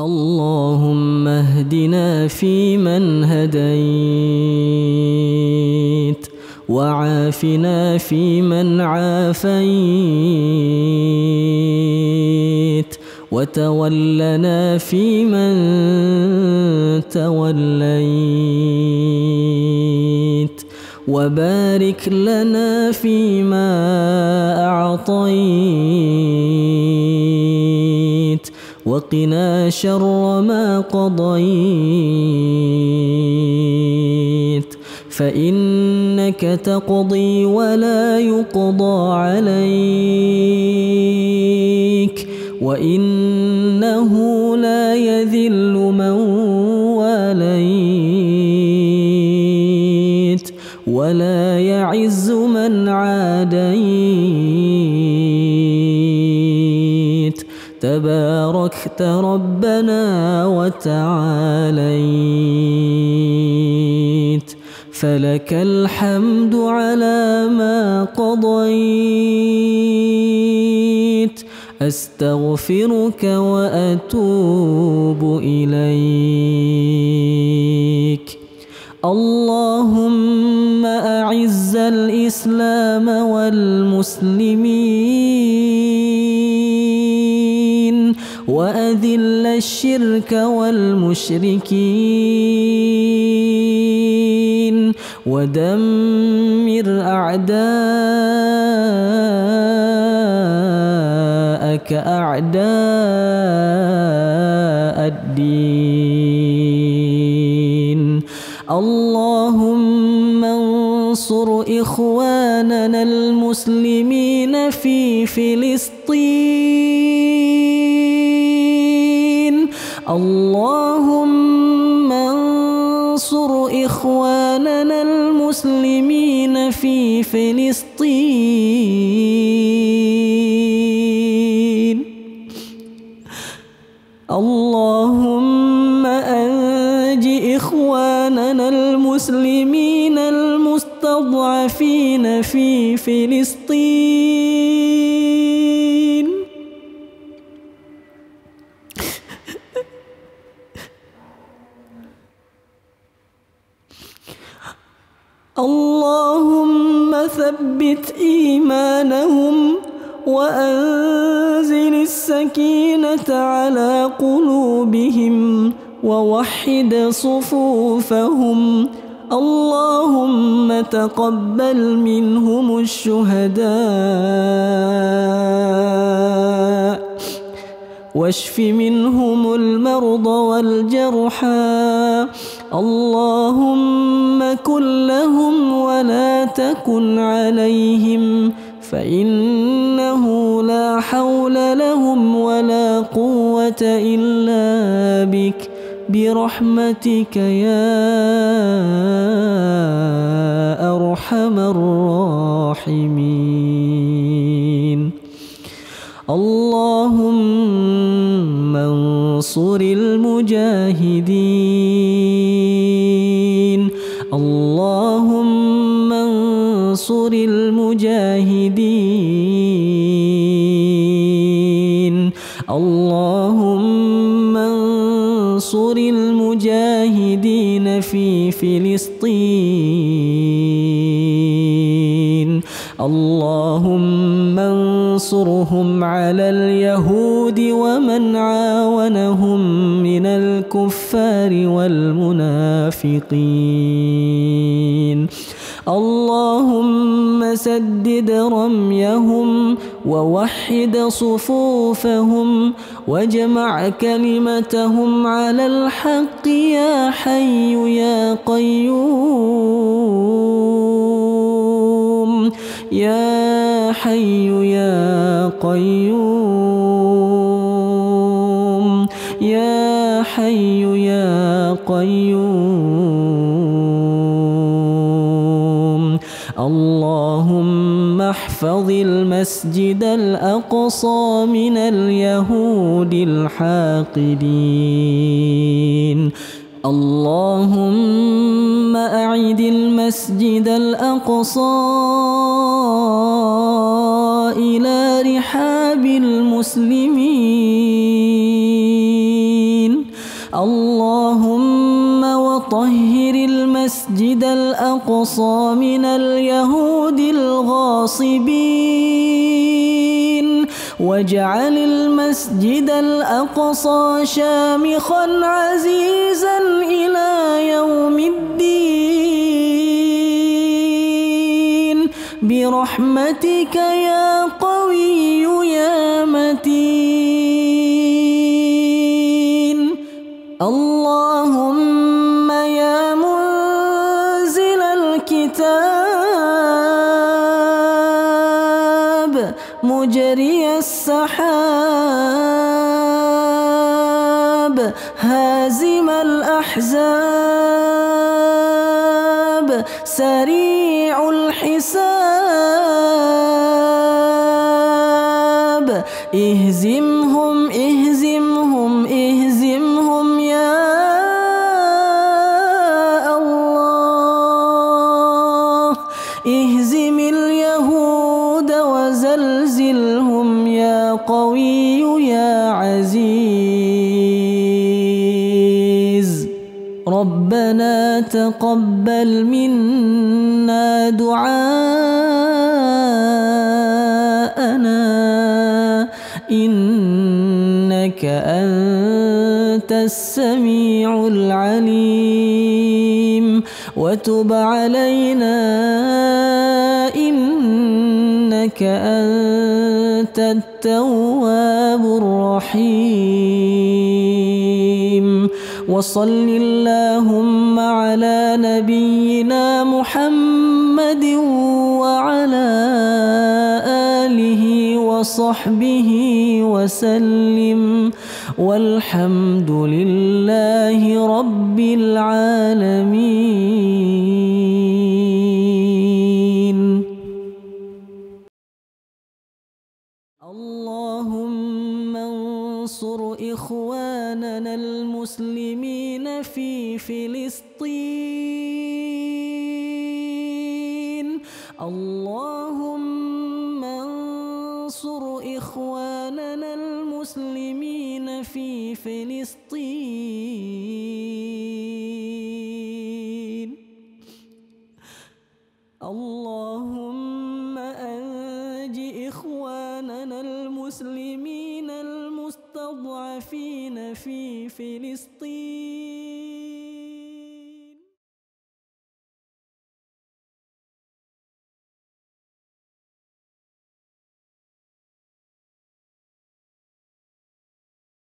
اللهم اهدنا فيمن هديت وعافنا فيمن عافيت وتولنا فيمن توليت وبارك لنا فيما أعطيت وقنا شر ما قضيت فإنك تقضي ولا يقضى عليك وإنه لا يذل من واليت ولا يعز من عاديت. تباركت ربنا وتعاليت. فلك الحمد على ما قضيت. أستغفرك وأتوب إليك. اللهم أعز الإسلام والمسلمين. وأذل الشرك والمشركين ودمر أعداءك أعداء الدين. اللهم انصر إخواننا المسلمين في فلسطين. اللهم انصر إخواننا المسلمين في فلسطين. اللهم أنج إخواننا المسلمين المستضعفين في فلسطين. اللهم ثبت إيمانهم وأنزل السكينة على قلوبهم ووحد صفوفهم. اللهم تقبل منهم الشهداء. واشف منهم المرضى والجرحى اللهم كن لهم ولا تكن عليهم فإنه لا حول لهم ولا قوة إلا بك. برحمتك يا أرحم الراحمين. اللهم انصر المجاهدين. اللهم انصر المجاهدين. اللهم انصر المجاهدين في فلسطين. اللهم انصرهم على اليهود ومن عاونهم من الكفار والمنافقين. اللهم سدد رميهم ووحد صفوفهم واجمع كلمتهم على الحق يا حي يا قيوم. يا حي يا قيوم يا حي يا قيوم. اللهم احفظ المسجد الأقصى من اليهود الحاقدين. اللهم أعد المسجد الأقصى إلى رحاب المسلمين. اللهم وطهر المسجد الأقصى من اليهود الغاصبين. واجعل المسجد الأقصى شامخا عزيزا إلى يوم الدين. برحمتك يا قوي يا متين. اللهم يا منزل الكتاب مجري السحاب هازم الأحزاب سريع الحساب. تقبل منا دعاءنا إنك أنت السميع العليم وتب علينا إنك أنت التواب الرحيم وصل اللهم على نبينا محمد وعلى آله وصحبه وسلم. والحمد لله رب العالمين. انصر إخواننا المسلمين في فلسطين. اللهم انصر إخواننا المسلمين في فلسطين. فينا في فلسطين